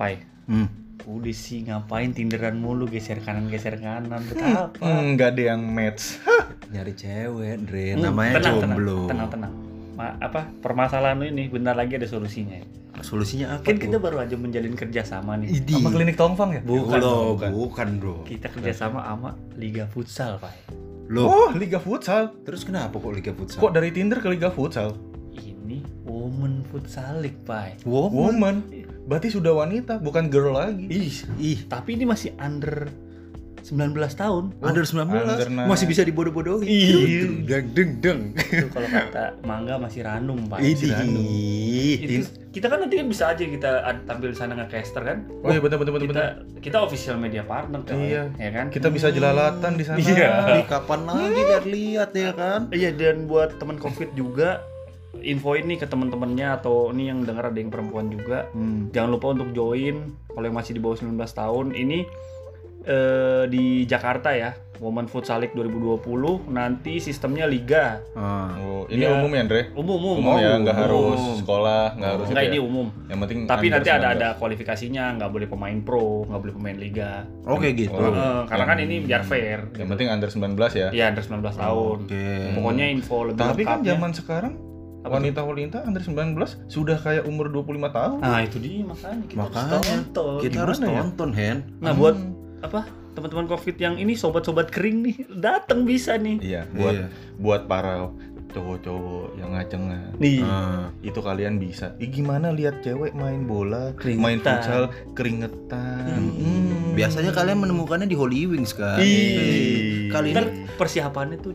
Pai, Hmm. udah sih ngapain tinderan mulu geser kanan geser kanan betapa. Enggak ada yang match. Nyari cewek, Dre. Hmm, Namanya tenang, jomblo. Tenang, tenang, tenang. Ma- apa permasalahan lu ini bentar lagi ada solusinya. ya. Solusinya apa Kan kita baru aja menjalin kerjasama nih. Idi. Sama klinik Tongfang ya? Bukan, Loh, bukan. bukan, bro. Kita kerjasama sama Liga Futsal, Pai. Loh, Oh, Liga Futsal. terus kenapa kok Liga Futsal? Kok dari Tinder ke Liga Futsal? Ini Women Futsal League, Pai. Woman? Woman. Berarti sudah wanita, bukan girl lagi. Ih, Ih, tapi ini masih under 19 tahun. under 19 under masih bisa dibodoh-bodohin. Iya. Deng deng deng. Itu kalau kata Mangga masih random, Pak. Idi. Masih random. Itu, kita kan nanti kan bisa aja kita tampil sana nge-caster kan. Oh iya benar benar benar. kita kita official media partner kan. Iya. Ya kan? Kita bisa jelalatan di sana. Iya. Di kapan lagi lihat-lihat ya kan? Iya dan buat teman Covid juga infoin nih ke teman-temannya atau ini yang dengar ada yang perempuan juga. Hmm. Jangan lupa untuk join kalau yang masih di bawah 19 tahun ini eh, di Jakarta ya. Women Futsal League 2020 nanti sistemnya liga. Ah. Oh, ini Dia- umum ya, Andre? Umum umum. Umum ya, umum. nggak harus umum. sekolah, nggak harus Enggak itu ini ya. umum. Yang penting Tapi nanti ada 19. ada kualifikasinya, nggak boleh pemain pro, nggak boleh pemain liga. Oke gitu. Oh. Eh, karena kan ini biar fair. Yang penting under 19 ya. Iya, under 19 tahun. Oke. Pokoknya info lebih Tapi kan zaman sekarang wanita-wanita under 19 sudah kayak umur 25 tahun. Nah, itu dia makanya kita Makanya, harus tonton. Kita harus ya? tonton, Hen. Nah, buat apa? Teman-teman Covid yang ini sobat-sobat kering nih, datang bisa nih. Iya, buat Iya. buat para cowok-cowok yang ngacengan. Nih. Ah. Itu kalian bisa. Ih, gimana lihat cewek main bola, Keringetan. main futsal, keringetan. Hmm. Biasanya kalian menemukannya di Holy Wings kan. Ih. Kali Ntar ini persiapannya tuh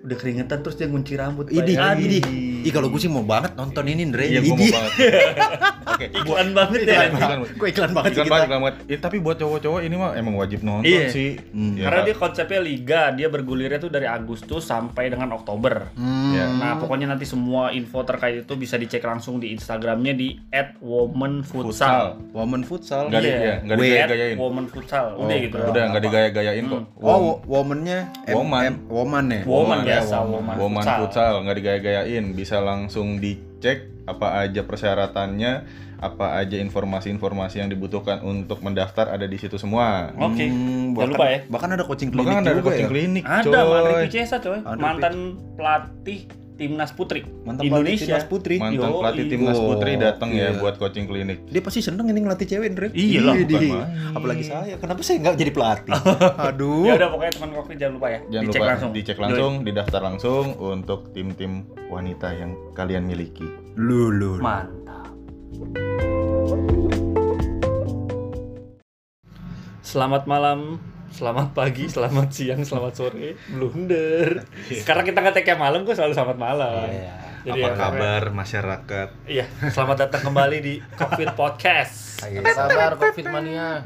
udah keringetan terus dia ngunci rambut. Idi, idi. Ih kalau gue sih mau banget nonton ini, Ndre. Iya, gua mau Idi. banget. Oke. Iklan banget ya. Iklan, iklan. Gue iklan banget sih Iklan banget, iklan banget. Eh, tapi buat cowok-cowok ini mah emang wajib nonton Iya. sih. Hmm. Ya, Karena dia konsepnya liga, dia bergulirnya tuh dari Agustus sampai dengan Oktober. Hmm. Ya. Nah, pokoknya nanti semua info terkait itu bisa dicek langsung di Instagramnya di @womanfutsal. Woman futsal. Nggak di- Iya. iya, digaya-gayain. Womanfutsal. Oh, Udah gitu. Udah nggak digaya-gayain kok. Oh, wo- womannya M- Woman. M- woman ya. Woman Woman, biasa, ya, woman, Woman futsal. futsal nggak digaya-gayain, bisa langsung dicek apa aja persyaratannya, apa aja informasi-informasi yang dibutuhkan untuk mendaftar ada di situ semua. Oke. Hmm, Jangan lupa ya. Bahkan ada coaching klinik Bahkan ada juga coaching ya. klinik, Ada coy. Picesa coy, mantan pelatih timnas putri Mantan Indonesia. pelatih timnas putri. Mantan pelatih timnas putri datang ya iya. buat coaching klinik. Dia pasti seneng ini ngelatih cewek, Ndre. Iya lah, Iya. Apalagi saya. Kenapa saya nggak jadi pelatih? Aduh. Ya udah pokoknya teman kopi jangan lupa ya. Jangan dicek lupa langsung. dicek langsung, didaftar langsung untuk tim-tim wanita yang kalian miliki. Lulu. Mantap. Selamat malam, selamat pagi, selamat siang, selamat sore, blunder. Karena kita ngetek malam, gue selalu selamat malam. Jadi Apa ya, kabar masyarakat? Iya, selamat datang kembali di Covid Podcast. Ayo, Sabar Covid mania.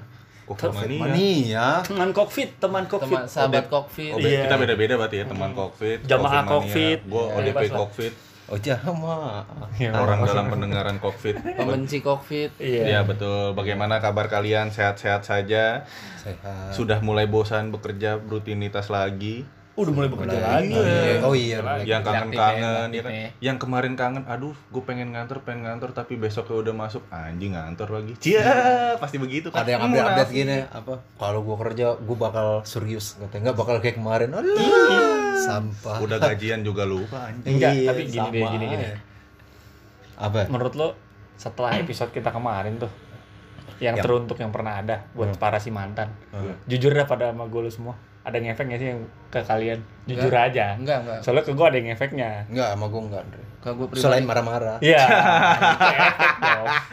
Kok mania? Mania. Teman Covid, teman Covid. Teman sahabat Covid. Oh, be- Iya. kita beda-beda berarti ya teman COVID, Jamaah. Covid. Gua Iya, ODP. COVID, Oh, jama. orang dalam pendengaran COVID. Pembenci Covid. Iya. Ya betul. Bagaimana kabar kalian? Sehat-sehat saja? Sehat. Sudah mulai bosan bekerja rutinitas lagi? Udah mulai bekerja lagi. Oh iya. yang aktif kangen-kangen ya, ya kan? aktif Yang kemarin kangen, aduh, gue pengen ngantor, pengen ngantor, tapi besoknya udah masuk, anjing ngantor lagi. Cia, pasti begitu kan? Ada yang update-update gini apa? Kalau gua kerja, gua bakal serius. Katanya nggak bakal kayak kemarin. Aduh. Sampah. Udah gajian juga lupa anjing. Enggak, Iya, tapi gini deh, gini, gini. Apa? Menurut lo setelah episode kita kemarin tuh yang Yang- teruntuk yang pernah ada buat para si mantan. Hmm. Jujur dah pada sama gue lo semua. Ada yang efek nggak sih yang ke kalian? Jujur aja. Enggak, enggak. Soalnya ke gue ada yang efeknya. Enggak, sama gua enggak, Andre. Kalau gue pribadi. Selain marah-marah. Iya.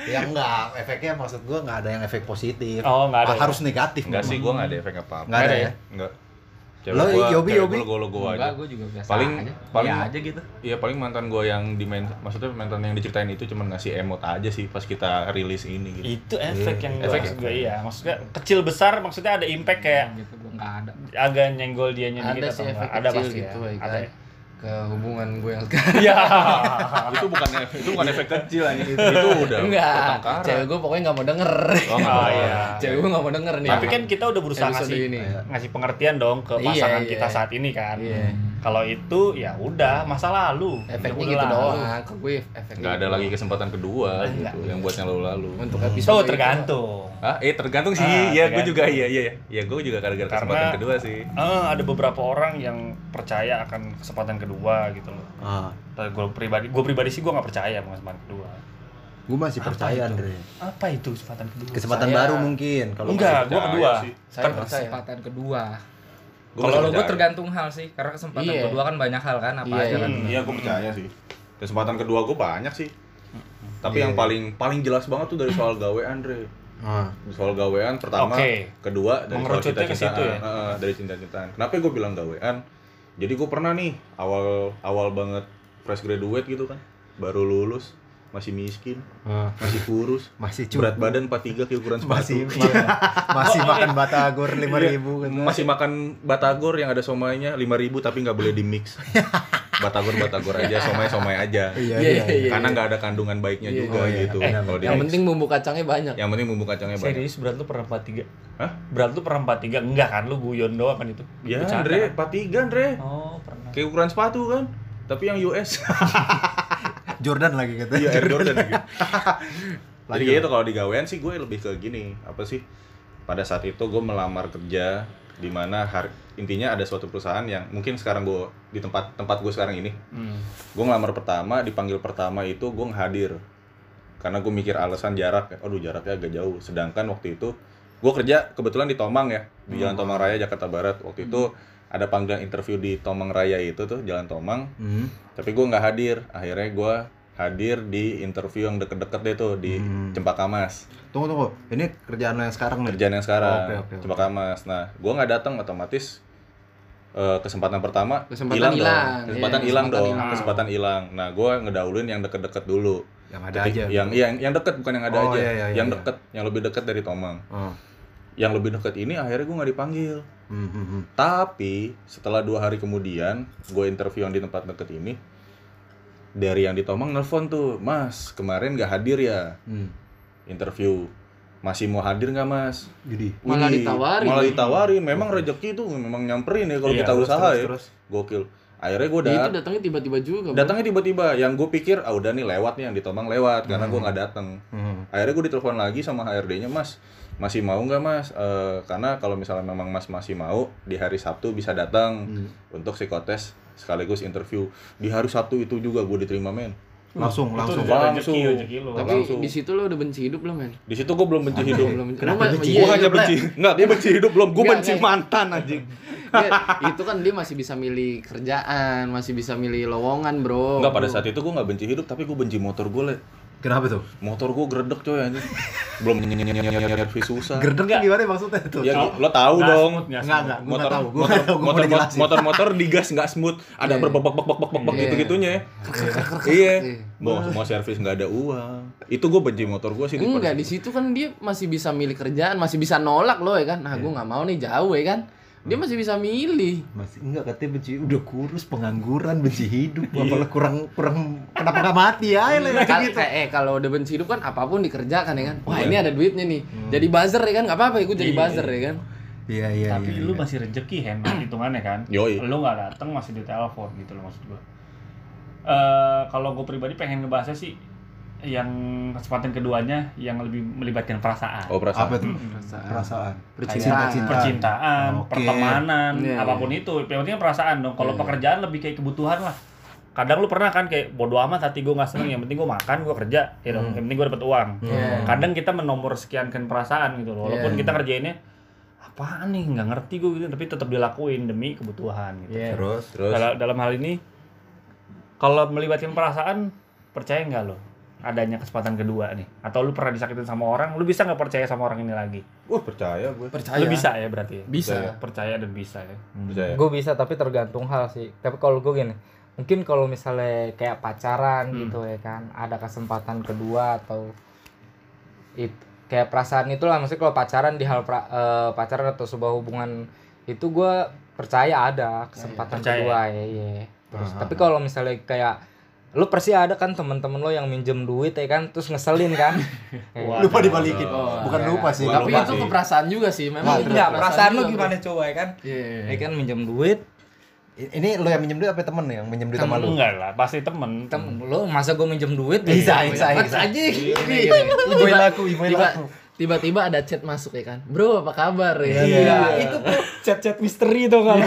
Ya enggak, efeknya maksud gua enggak ada yang efek positif. Oh, nggak ada Ah, ya? harus negatif. Enggak sih, gue gak ada efek apa-apa. Enggak ada Nggak ada ya? Enggak. Lo, Yobi, Yobi? Gue gue enggak, aja. gue juga biasa Paling aja. paling Iya aja gitu. Iya paling mantan gue yang di main, maksudnya mantan yang diceritain itu cuma ngasih emot aja sih pas kita rilis ini gitu. Itu efek yang Efek. efek juga iya. Maksudnya kecil besar maksudnya ada impact kayak gitu gue enggak ada. agak nyenggol dianya Ada dikit sih efek? Ada kecil pasti gitu, ya. ya Ada kan. ya. Ke hubungan gue yang sekarang. Iya. itu bukan efek, itu bukan efek kecil aja itu, itu udah Enggak. Cewek gue pokoknya enggak mau denger. Oh, nggak Oh, iya. Cewek gue enggak mau denger nih. Tapi kan kita udah berusaha ngasih ini. ngasih pengertian dong ke Iya, pasangan iya. kita saat ini kan. Iya. Kalau itu ya udah masa lalu. Efeknya Ya gitu udah lalu. doang. Ke gue efeknya. nggak ada gitu lagi kesempatan kedua Enggak. gitu yang buat yang lalu-lalu Untuk So episode itu. tergantung. ah eh tergantung sih Ah, ya gue juga iya iya ya gue juga gara-gara Karena- kesempatan kedua sih Eh, ada beberapa orang yang percaya akan kesempatan kedua gitu loh. Ah, Tapi gue pribadi, gue pribadi sih gue nggak percaya sama kesempatan kedua. gue masih percaya itu? Andre. Apa itu kesempatan kedua? Kesempatan Saya- baru mungkin kalau Enggak, gue percaya kedua. sih. Saya Kan kesempatan kedua. Gua Kalau gue tergantung hal sih, karena kesempatan Iya. kedua kan banyak hal kan, apa Iya, aja kan. iya. iya gue percaya sih kesempatan kedua gue banyak sih tapi Iya. yang paling paling jelas banget tuh dari soal gawe Andre Ah, soal gawean pertama Oke. kedua dari soal cinta-cintaan situ ya? Heeh, dari cinta-cintaan kenapa gue bilang gawean jadi gue pernah nih awal awal banget fresh graduate gitu kan baru lulus masih miskin ah, masih kurus masih berat cukup. badan 43 kilo ukuran masih sepatu makan, masih makan batagor 5000 Iya, kan. masih makan batagor yang ada somainya 5000 tapi nggak boleh di mix batagor batagor aja somai somai aja Iya, Iya, iya. iya, iya. karena nggak ada kandungan baiknya Iya, juga oh iya. gitu Eh, kalau Yang mix. penting bumbu kacangnya banyak. yang penting bumbu kacangnya banyak Serius berat lu pernah 43? Hah? Berat lu pernah 43? Enggak kan lu guyon doang kan itu? ya Andre kan? 43 Andre Oh, pernah. kayak ukuran sepatu kan tapi yang US Jordan lagi kata. iya Air Jordan gitu jadi gitu kalau di gawean sih gue lebih ke gini apa sih pada saat itu gue melamar kerja di mana intinya ada suatu perusahaan yang mungkin sekarang gue di tempat tempat gue sekarang ini. Hmm. gue ngelamar pertama dipanggil pertama itu gue hadir karena gue mikir alasan jarak ya aduh jaraknya agak jauh. Sedangkan waktu itu gue kerja kebetulan di Tomang ya di Jalan Tomang Raya Jakarta Barat. Waktu itu ada panggilan interview di Tomang Raya itu tuh Jalan Tomang Hmm. tapi gue nggak hadir akhirnya gue hadir di interview yang deket-deket deh tuh di Hmm. Cempaka Mas Tunggu tunggu. Ini kerjaan lo yang sekarang nih. kerjaan yang sekarang Oke, oke, oke. Cempaka Mas nah gue nggak datang otomatis eh, kesempatan pertama Kesempatan hilang dong hilang, kesempatan iya, hilang kesempatan dong hilang. kesempatan hilang nah gue ngedahuluin yang deket-deket dulu Yang ada Tapi aja. yang iya, yang yang deket bukan yang ada Oh, aja iya, iya, yang iya. deket yang lebih deket dari Tomang Oh. Yang lebih deket ini akhirnya gue nggak dipanggil. Hmm, hmm, tapi setelah dua hari kemudian gue interview yang di tempat deket ini dari yang di Tomang nelfon tuh mas kemarin nggak hadir ya? Hmm. interview. Masih mau hadir nggak mas? Jadi? Malah Widih, ditawarin. malah ditawarin. Memang rezeki tuh memang nyamperin ya kalau Iya, kita terus, usaha terus, ya. terus. gokil akhirnya gue itu dat datangnya tiba-tiba juga. Datangnya tiba-tiba yang gue pikir ah udah nih lewat nih yang di Tomang lewat karena gue nggak datang Hmm. akhirnya gue ditelepon lagi sama HRD-nya mas masih mau nggak mas Eh, karena kalau misalnya memang mas masih mau di hari Sabtu bisa datang Hmm. untuk psikotes sekaligus interview di hari Sabtu itu juga gue diterima men Langsung Itu langsung. udah Langsung. rezeki, rezeki lu. Tapi langsung. di situ lo udah benci hidup belum, men? di situ gue belum benci hidup Belum Kenapa Lu- benci? gue hanya benci nggak gue benci hidup belum gue Nggak, benci nggak. mantan anjing Dia- itu kan dia masih bisa milih kerjaan, masih bisa milih lowongan, bro. Enggak pada saat itu gue nggak benci hidup tapi gue benci motor gue le Kenapa tuh? motor gue gredek coy anjing belum servis susah Gerdek tuh gimana maksudnya tuh? ya lo tahu Nggak dong smooth, nggak Enggak, smooth. enggak. Gua motor enggak tahu. Gua motor enggak tahu. Gua mau motor dijelasin. motor motor digas nggak smooth ada Iya. berbek bek bek bek bek bek Iya. gitu gitunya iya mau mau servis nggak ada uang itu gue benci motor gue sih di Enggak, di situ kan dia masih bisa milih kerjaan, masih bisa nolak loh ya kan. Nah, Iya. gue nggak mau nih jauh ya kan. Dia masih bisa milih. Masih enggak katanya benci udah kurus pengangguran benci hidup Iya. apalah kurang kurang kenapa enggak mati ya Kal- gitu. kayak- eh kalau udah benci hidup kan apa pun dikerjakan ya kan. Wah, ini ada duitnya nih. Jadi buzzer ya kan, nggak apa-apa ya gue jadi Iya. buzzer ya kan. Iya iya Tapi iya. lu iya. masih rezeki Hen, hitungannya kan. Yoi. Lu nggak datang masih ditelepon gitu loh maksud gua. Eh kalau gue pribadi pengen ngebahasnya sih yang kesempatan keduanya yang lebih melibatkan perasaan. oh perasaan apa tuh? Perasaan. Perasaan. Percintaan. Cinta-cintaan. percintaan, Oke. pertemanan, Iya, apa pun itu. Yang penting kan perasaan dong. Kalau Iya. pekerjaan lebih kayak kebutuhan lah. Kadang lu pernah kan kayak bodo amat hati gue nggak seneng, yang penting gue makan, gue kerja, ya dong. Yang penting gue dapet uang. Iya. Kadang kita menomor sekiankan perasaan gitu loh. Walaupun Iya. kita kerjainnya apaan nih nggak ngerti gue gitu, tapi tetap dilakuin demi kebutuhan gitu. Iya. Terus terus Dalam, dalam hal ini, kalau melibatkan perasaan, percaya nggak lo adanya kesempatan kedua nih? Atau lu pernah disakitin sama orang, lu bisa nggak percaya sama orang ini lagi? wah percaya gue Percaya. Lu bisa ya berarti? ya? Bisa. Percaya dan bisa ya. percaya gue bisa tapi tergantung hal sih tapi kalau gue gini mungkin kalau misalnya kayak pacaran gitu ya kan ada kesempatan kedua atau it kayak perasaan itulah maksudnya kalau pacaran di hal pra- eh, pacaran atau sebuah hubungan itu gue percaya ada kesempatan Percaya. kedua ya iya terus Ah, tapi kalau misalnya kayak lu pasti ada kan temen-temen lo yang minjem duit ya kan terus ngeselin kan Wah. lupa dibalikin. Oh, Bukan iya. lupa sih. Tapi Lupa itu sih. keperasaan juga sih. Memang itu enggak perasaan lu juga, gimana coba ya kan Iya. ya kan minjem duit Ini lo yang minjem duit apa temen yang minjem duit sama lu? Enggak lah, pasti temen. Tem lo masa gue minjem duit Bisa, gitu? bisa, bisa. aja. Ibu laku, ibu Tiba, laku. Tiba-tiba ada chat masuk ya kan. Bro, apa kabar ya? Iya. Itu tuh chat-chat misteri tuh kalau.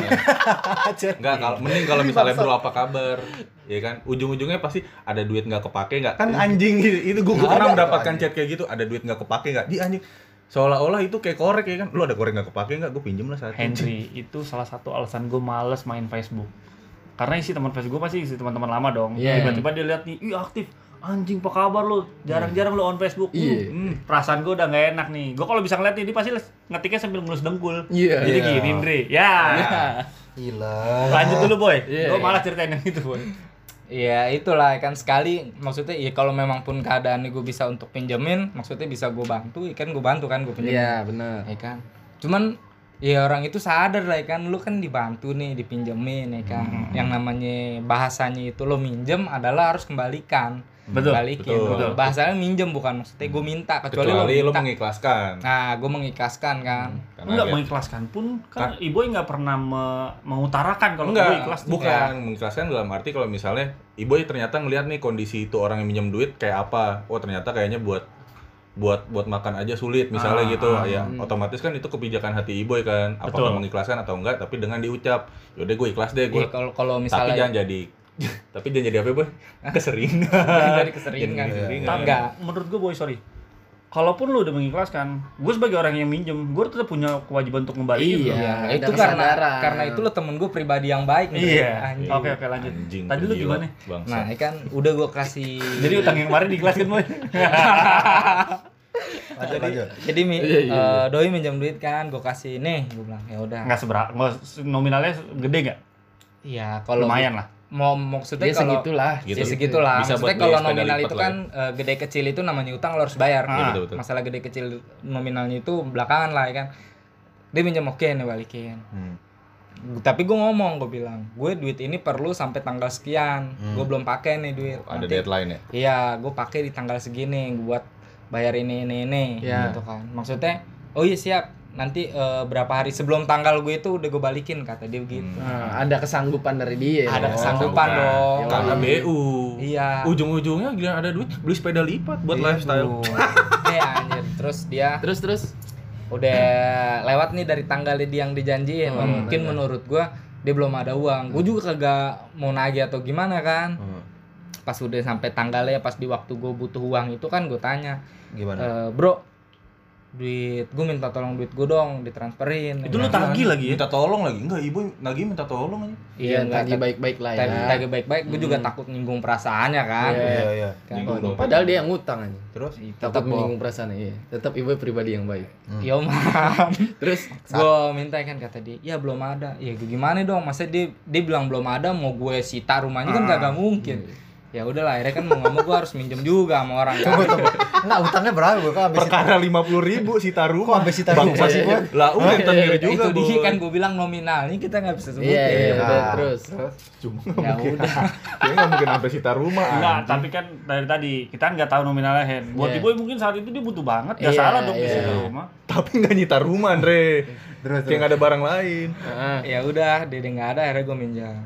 Enggak, kalau mending kalau misalnya bro apa kabar, ya kan? Ujung-ujungnya pasti ada duit nggak kepake nggak? Kan anjing gitu. Itu gue Nggak pernah mendapatkan chat kayak gitu, ada duit nggak kepake nggak? Di anjing. Seolah-olah itu kayak korek ya kan? Lu ada korek nggak kepake nggak? Gue pinjem lah satu. Henry, itu salah satu alasan gue males main Facebook. Karena isi teman Facebook gue pasti isi teman-teman lama dong. Iya. Tiba-tiba dia lihat nih, ih aktif. Anjing, apa kabar lu? Jarang-jarang lu on Facebook. Iya. Hmm, perasaan gue udah gak enak nih. Gue kalau bisa ngeliat nih, dia pasti ngetiknya sambil ngelus dengkul. Iya. Jadi Iya. gini, Andre. Ya. Gila. Lanjut dulu, Boy. Iya, gue iya. malah ceritain yang itu, Boy. Iya itulah kan sekali maksudnya ya kalau memang pun keadaan gue bisa untuk pinjemin maksudnya bisa gue bantu ya kan gue bantu kan gue pinjemin Iya, benar. ya kan cuman ya orang itu sadar lah ya kan lu kan dibantu nih dipinjemin ya kan yang namanya bahasanya itu lo minjem adalah harus kembalikan Betul, balikin betul. Betul. bahasanya minjem bukan maksudnya gue minta kecuali, Kecuali lo lu minta mengikhlaskan. nah gue mengikhlaskan kan Karena Enggak mengikhlaskan pun kan Iboy nggak pernah me- mengutarakan kalau Enggak, gue ikhlas bukan mengikhlaskan dalam arti kalau misalnya ibu ternyata ngelihat nih kondisi itu orang yang minjem duit kayak apa. Oh, ternyata kayaknya buat buat buat makan aja sulit misalnya Ah, gitu. ah, ya, otomatis kan itu kebijakan hati ibu kan. Apakah Betul. mengikhlaskan atau enggak, tapi dengan diucap, yaudah gue ikhlas deh gue. Iya, kalau kalau tapi misalnya jangan jadi tapi jangan jadi apa, Boy? Keseringan. jadi keseringan Jadi keseringan. Tapi Enggak. menurut gue boy sorry. Kalaupun lu udah mengikhlaskan, gue sebagai orang yang minjem, gue tetap punya kewajiban untuk ngembaliin. Iya. Ya, itu karena kesadaran. karena itu lo temen gue pribadi yang baik nih. Iya. Oke oke lanjut. Anjing, Tadi lu gimana? Bangsa. Nah, ini kan udah gue kasih Jadi utang yang kemarin diikhlaskan boy. Lanjut, lanjut. jadi mi, Iya, iya, eh, doi minjam duit kan, gue kasih nih, gue bilang ya udah. Nggak seberapa, nominalnya gede nggak? Iya, kalau Lumayan lah. Mau maksudnya Ya kalau segitulah. Gitu. Ya segitulah. Bisa Maksudnya kalau nominal itu lah kan eh, gede kecil itu namanya utang lo harus bayar. Iya, betul, betul. Masalah gede kecil nominalnya itu belakangan lah ya kan. Dia minjam oke nih balikin. Hmm. Tapi gue ngomong, gue bilang, gue duit ini perlu sampai tanggal sekian. Gue belum pakai nih duit. Hmm. Ada Nanti- deadline ya. Iya, gue pakai di tanggal segini buat bayar ini ini ini Iya. gitu kan. Maksudnya, oh iya siap. Nanti eh, berapa hari sebelum tanggal gue itu udah gue balikin kata dia begitu. Nah, ada kesanggupan dari dia. Ada Oh. kesanggupan dong. Karena BU. Iya. Ujung-ujungnya gila ada duit beli sepeda lipat buat Iya, lifestyle. Eh anjir, terus dia Terus terus udah lewat nih dari tanggal dia yang dijanjiin. Oh, mungkin tanggal. menurut gua dia belum ada uang. Gue juga kagak mau nagih atau gimana kan. Hmm. Pas udah sampai tanggalnya pas di waktu gue butuh uang itu kan gue tanya, Gimana? "Eh, "Bro, duit gue minta tolong duit gue dong ditransferin." Itu lu Ya. tagih lagi ya? Minta tolong lagi. Enggak, ibu lagi minta tolong aja. Iya, enggak tagih baik-baik lah ya. tagih tagih baik-baik. Gue juga takut nyinggung perasaannya kan. Iya. Iya, iya. Kan. Nyinggung. Padahal dia yang ngutang aja. Terus? Tetap menyinggung perasaan iya. Tetap ibu pribadi yang baik. Yo man. Terus gue minta kan kata dia ya belum ada ya gue gimana dong masa dia dia bilang belum ada mau gue sita rumahnya kan kagak mungkin ya udahlah akhirnya kan mau nggak mau gue harus minjem juga sama orang kan Tunggu, tunggu. Enggak, utangnya berapa? Gue kan habis Perkara lima puluh ribu sita rumah. Kok sampai sita rumah Bangsa sih, Boy? Lah, udah iya, juga, itu dia kan gue bilang nominalnya kita nggak bisa sebutin Iya, iya, Ah. udah terus. Cuma ya udah Kayaknya nggak mungkin sampai sita rumah. Enggak, anjing. tapi kan dari tadi kita nggak tahu nominalnya Hen. Buat Iya. Iboy mungkin saat itu dia butuh banget, ya Iya, salah dong di iya. situ rumah. Tapi nggak nyita rumah, Andre. Terus, Kayak nggak ada barang lain. Heeh. ya udah dia dia nggak ada akhirnya gue minjam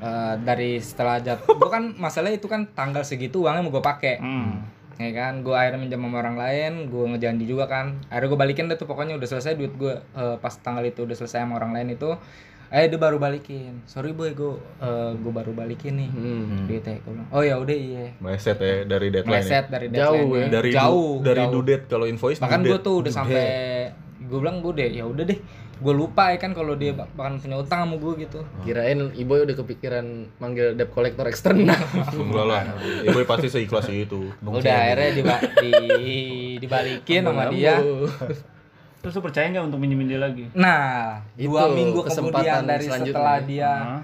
Eh, dari setelah jatuh gue kan masalah itu kan tanggal segitu uangnya mau gue pakai Hmm. ya kan gue akhirnya minjam sama orang lain gue ngejanji juga kan akhirnya gue balikin deh tuh pokoknya udah selesai duit gue eh, pas tanggal itu udah selesai sama orang lain itu eh dia baru balikin sorry boy gue eh, gue baru balikin nih Hmm. duitnya gue bilang oh ya udah iya Meleset ya dari deadline. meleset dari Jauh deadline ya. Dari jauh du- dari jauh. due date kalau invoice bahkan gue tuh udah sampai gue bilang gue deh ya udah deh gue lupa ya kan kalau dia bak- bahkan punya utang sama gue gitu Kirain ibu udah kepikiran manggil debt collector eksternal. Enggak lah. Ibu pasti seikhlas itu. udah akhirnya diba- di, dibalikin sama dia Terus lu percaya nggak untuk minjemin dia lagi? Nah, Itu dua minggu kesempatan kemudian dari setelah dia Hah?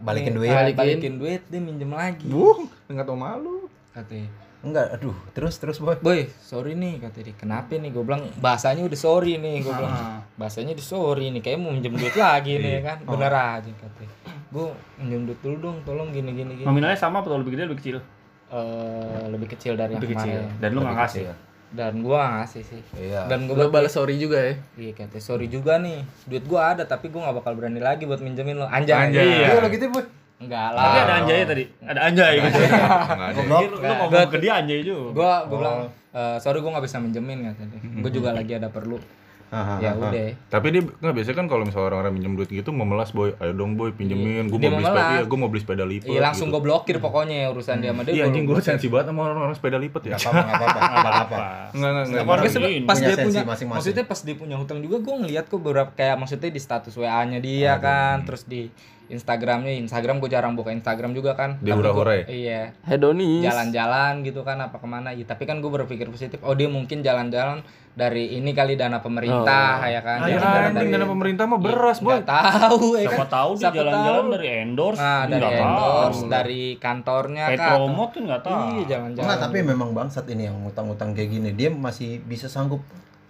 Balikin nih, duit. balikin. Balikin. duit, dia minjem lagi. Buh, enggak tau malu. Katanya, Enggak, aduh. Terus, terus, Boy. boy, sorry nih, kata dia. Kenapa nih? Gue bilang bahasanya udah sorry nih, gue bilang. Ah. Bahasanya udah sorry nih, kayak mau minjem duit lagi nih kan. Bener aja katanya. Gue minjem duit dulu dong, tolong gini gini gini. Nominalnya sama atau lebih gede lebih kecil? Eh, lebih kecil dari Lebih yang kecil. kemarin. Dan lu nggak kasih. kecil. dan gua ngasih sih Iya. dan gua balas sorry juga ya. iya kata sorry juga nih duit gua ada tapi gua nggak bakal berani lagi buat minjemin lo anjay Anjay. Iya, Iya. lo gitu, Boy. Enggak lah Tapi ada anjay tadi. Ada anjay gitu. Goblok. Lu ngomong ke dia anjay juga. gua gua bilang "Eh, sorry gua nggak bisa minjemin katanya gua juga lagi ada perlu Hahaha. ya udah Tapi dia nggak biasanya kan kalau misalnya orang-orang minjem duit gitu memelas boy, ayo dong boy pinjemin, gue Dia mau beli sepeda, iya, gue mau beli sepeda lipat. iya langsung gua blokir pokoknya urusan dia sama dia Iya anjing gue sensi banget sama orang-orang sepeda lipat ya. Nggak apa-apa, nggak apa-apa. Nggak. Enggak enggak pas dia punya maksudnya pas dia punya hutang juga gue ngeliat kok beberapa kayak maksudnya di status WA-nya dia kan terus di Instagramnya Instagram gue jarang buka Instagram juga kan Dia gua- ya? iya Hedonis. jalan-jalan gitu kan apa ke mana ya tapi kan gue berpikir positif oh dia mungkin jalan-jalan dari ini kali dana pemerintah ya kan Ayo Jadi dana anjing dari- dana pemerintah mah beras boy. Nggak tahu ya Siapa kan tahu dia jalan-jalan tahu. dari endorse. nah dari Nggak endorse tahu. dari kantornya Kayak kan promote kan nggak tahu. iya jalan-jalan Enggak, tapi memang bangsat ini yang utang-utang kayak gini. Dia masih bisa sanggup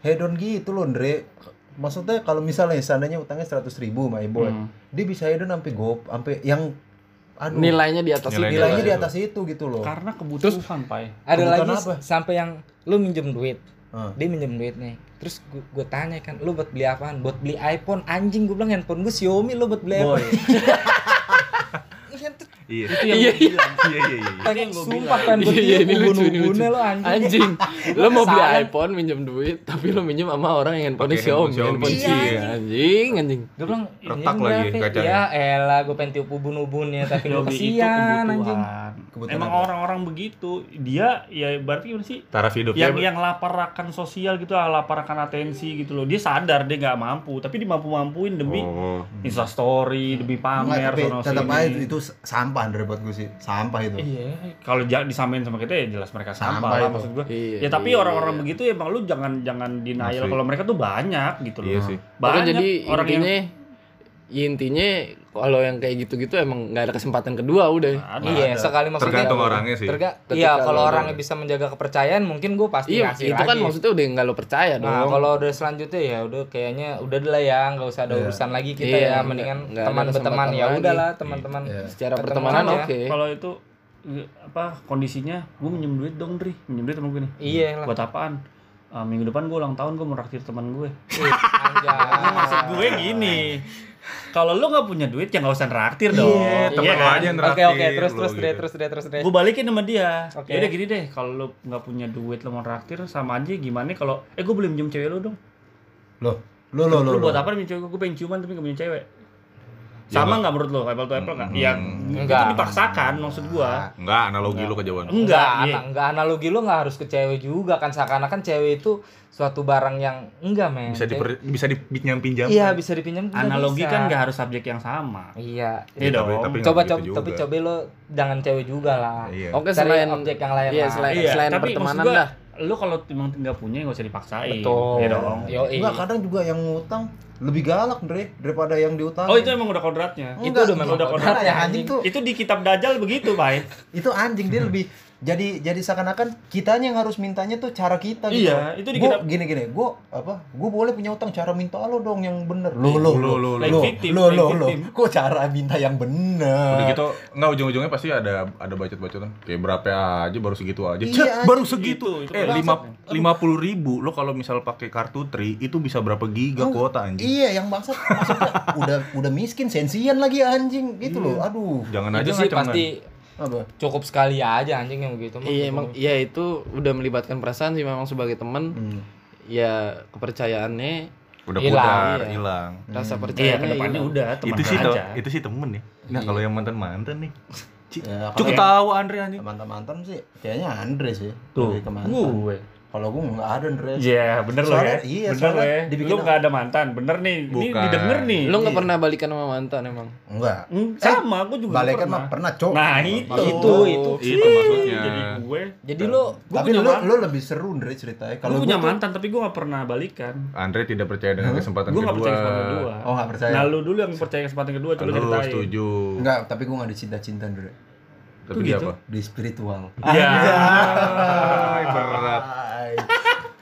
hedon gitu loh, Andre. Maksudnya kalau misalnya seandainya utangnya 100 ribu, my boy, Hmm. dia bisa hedon sampai gop, sampai yang aduh Nilainya di atas Nilainya itu. nilainya di atas itu gitu loh. Karena kebutuhan, Pai. ada Kebutuhan lagi apa? sampai yang lu minjem duit Ah. dia minjem duit nih terus gue tanya kan lu buat beli apaan buat beli iPhone anjing gue bilang handphone gue Xiaomi lu buat beli Boy. iPhone Iya. Itu yang Iya, gua bilang. Iya iya iya. Itu yang gua sumpah kan gue Iya, ini lucu, ini lucu. lo anjing Anjing, lo mau beli iPhone minjem duit, tapi lo minjem sama orang yang handphone Xiaomi, Iya, Cina. Anjing, anjing. gue bilang Retak lagi kacanya. ya elah gue pengen tiup ubun-ubunnya tapi itu kesian anjing Emang orang-orang begitu, dia ya berarti gimana sih? Taraf hidup yang yang lapar akan sosial gitu, ah, lapar akan atensi gitu loh. Dia sadar dia nggak mampu, tapi dia mampu-mampuin demi Oh. Instastory, demi pamer Enggak, tapi sono tetap aja itu, itu sampah Andre buat gue sih. Sampah itu. Iya, kalau disamain sama kita ya jelas mereka sampah, Sampah lah itu. maksud gua. Iya, ya tapi iya, orang-orang iya. begitu emang lu jangan jangan denial kalau mereka tuh banyak gitu loh. Iya sih. Banyak jadi orang intinya yang ya intinya kalau yang kayak gitu-gitu emang nggak ada kesempatan kedua udah. ada. iya sekali maksudnya Tergantung orangnya sih. terga- iya kalau orangnya bisa menjaga kepercayaan mungkin gue pasti Iya, kasih itu kan lagi. maksudnya udah nggak lo percaya dong. Nah, kalau udah selanjutnya ya udah kayaknya udah lah ya, nggak usah ada urusan lagi kita Iya, ya, mendingan ada teman berteman ya udahlah teman-teman. Iya. secara pertemanan ya. oke. Kalau itu eh, apa kondisinya gue minjem duit dong Dri minjem duit sama gue nih Iya lah. buat apaan Ah, minggu depan gue ulang tahun gue mau raktir teman gue maksud gue gini kalau lo nggak punya duit ya nggak usah raktir dong Iya, temen lo aja yang Oke traktir oke terus lo terus deh gitu. terus deh terus deh. gue balikin sama dia Oke. ya udah gini deh kalau lo nggak punya duit lo mau raktir sama aja gimana kalau eh gue boleh minjem cewek lo dong Loh, lo lo lo. lo buat lo. apa minjem cewek gue gue pengen ciuman tapi gak punya cewek sama nggak menurut lo apple to apple nggak ya Enggak. itu dipaksakan maksud gua Enggak, analogi lu kejauhan. enggak Enggak, iya. enggak analogi lu nggak harus ke cewek juga kan seakan-akan cewek itu suatu barang yang enggak men. Bisa diper, bisa dipinjam pinjam. Iya bisa dipinjam. juga analogi bisa. kan nggak harus subjek yang sama Iya. Iya dong. Tapi, tapi nggak coba coba juga. tapi coba lo jangan cewek juga lah. Iya. Oke Cari selain objek yang lain Iya lah. selain Iya, selain tapi pertemanan gua, dah. lu kalau emang nggak punya nggak usah dipaksain Betul. Iya dong Yo, Enggak, kadang juga yang ngutang lebih galak, Andre, daripada yang diutang. oh itu emang udah kodratnya Itu Enggak, udah memang udah kodrat kodrat. ya anjing tuh. itu di kitab dajjal begitu bay Itu anjing dia lebih jadi jadi seakan-akan kitanya yang harus mintanya tuh cara kita gitu. Iya, itu di gini gini, gua apa? Gua boleh punya utang cara minta lo dong yang bener. Lo lo Lo, lo lo, lo lo. lo. Kok cara minta yang bener? Udah gitu, enggak ujung-ujungnya pasti ada ada bacot-bacotan. Kayak berapa aja baru segitu aja. Iya, anjing. baru segitu. Itu, itu eh, lima lima puluh ribu lo kalau misal pakai kartu tri itu bisa berapa giga Oh, kuota anjing? Iya, yang bangsat maksudnya udah udah miskin sensian lagi anjing gitu loh. Aduh. Jangan aja sih pasti Apa? cukup sekali aja anjing yang begitu. Iya emang iya itu udah melibatkan perasaan sih memang sebagai teman. Hmm. Ya kepercayaannya Udah Hilang, pudar, iya. hilang. rasa iya percayanya ke depannya hilang. udah teman itu sih aja itu sih temen ya. Nah, kalau yang mantan-mantan nih. Ya, Cukup tahu Andre anjing. mantan-mantan sih kayaknya Andre sih. tuh ke mantan. gue Kalau gue nggak ada Andre. Iya, bener lo ya. Iya, bener soalnya lo ya. dibikin Lu nggak ada mantan, bener nih. Ini Bukan. didengar nih. Lu nggak Iya. pernah balikan sama mantan emang? Enggak. Hmm, sama, gue juga Balikan pernah. mah pernah, Cok. Nah, itu. Itu, itu. Itu maksudnya. Jadi gue, Jadi lo gue Tapi lu lu lebih seru Andre ceritanya. Kalau Kalau punya gua tuh- mantan, tapi gue gak pernah balikan. Andre tidak percaya dengan kesempatan Gue kedua. gak percaya kesempatan kedua. Oh, nggak percaya. Nah, lu dulu yang percaya kesempatan kedua, coba Lu ceritain. setuju. Enggak, tapi gue nggak dicinta-cinta Andre. Tapi gitu. apa? Di spiritual. Iya. Berat.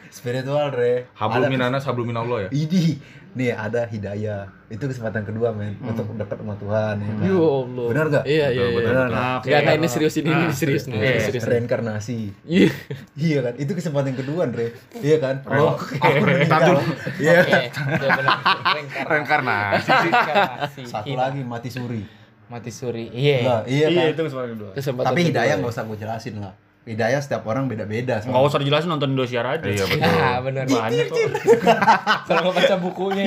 Spiritual Dre Hablum minanas, hablum minallah ya. Idi, nih ada hidayah. Itu kesempatan kedua men untuk dekat sama Tuhan. Ya, kan? Ya Allah. Benar nggak? Iya, iya, iya. Benar Nah, nggak? oke. Enggak, nah ini serius ini, ini Ah, serius nih, oke. ini serius. Reinkarnasi. Iya. Iya kan? Itu kesempatan kedua, Dre. Iya kan? Oke. meninggal. Iya. Ya. Reinkarnasi. Satu lagi mati suri. mati suri. Iya. Nah, iya Iya, kan? itu kesempatan kedua. Kesempatan Tapi hidayah nggak usah gue jelasin lah. Hidayah setiap orang beda-beda. Enggak usah dijelasin nonton Indosiar aja. Iya betul. Nah, benar. Banyak kok. Kalau nggak baca bukunya.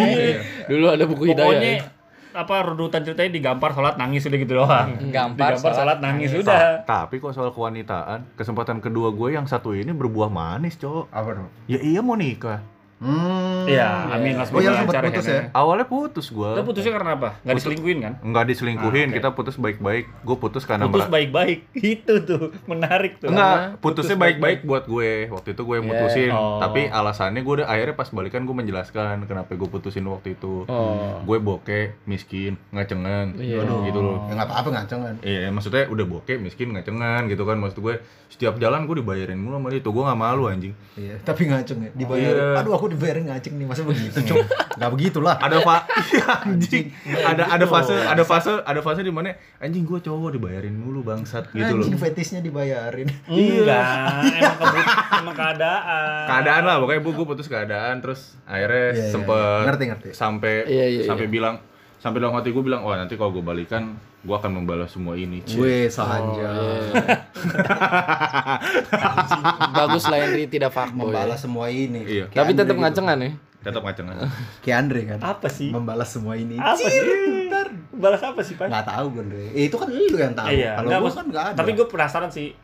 Dulu ada buku hidayah. Pokoknya ya. apa runutan ceritanya digampar sholat nangis udah gitu doang. Gampar, digampar sholat sholat, nangis nangis. udah. Tapi kok soal kewanitaan, kesempatan kedua gue yang satu ini berbuah manis, cowok. Apa dong? Ya iya mau nikah. Hmm. Iya, amin lah Oh, yang semoga sempat lancar putus ya? Awalnya putus gue. Lo putusnya karena apa? Enggak diselingkuhin kan? Enggak diselingkuhin, Ah, oke. kita putus baik-baik. Gue putus karena Putus baik-baik. Itu tuh menarik tuh. Enggak, putusnya baik-baik buat gue. Waktu itu gue yang Iya. mutusin. Oh. Tapi alasannya gue udah akhirnya pas balikan gue menjelaskan kenapa gue putusin waktu itu. Oh. Gue bokeh, miskin, ngacengan. Iya. Aduh, gitu loh. Ya nggak apa-apa ngaceng kan. Iya, maksudnya udah bokeh, miskin, ngacengan gitu kan. Maksud gue setiap jalan gue dibayarin mulu sama dia. Tuh gue gak malu anjing. Iya, tapi ngaceng ya. Dibayar. Iya. Aduh, aku dibayarin ngaceng nih. Masa begitu, Cok? Enggak begitulah. ada fa Iya, anjing ada ada fase ada fase ada fase di mana anjing gue cowok dibayarin mulu bangsat gitu loh Anjing fetisnya dibayarin. Enggak, emang kebut emang keadaan. keadaan lah pokoknya bu gue putus keadaan terus akhirnya Iya, iya, sempet iya. Ngerti, ngerti. sampai Iya, iya, sampai bilang sampai dalam hati gue bilang wah nanti kalau gue balikan gue akan membalas semua ini. Gue sanja. Bagus lah Henry tidak fuckboy. Membalas semua ini. Iya. Kayak Tapi tetap gitu. ngacengan ya. tetap ngacengan Kayak Andre kan. Apa sih? Membalas semua ini. Apa sih? Balas apa sih, Pak? Nggak tahu gue, Andre. Eh, itu kan lu yang tahu. Iya, Kalau gue kan nggak ada. Tapi gue penasaran sih.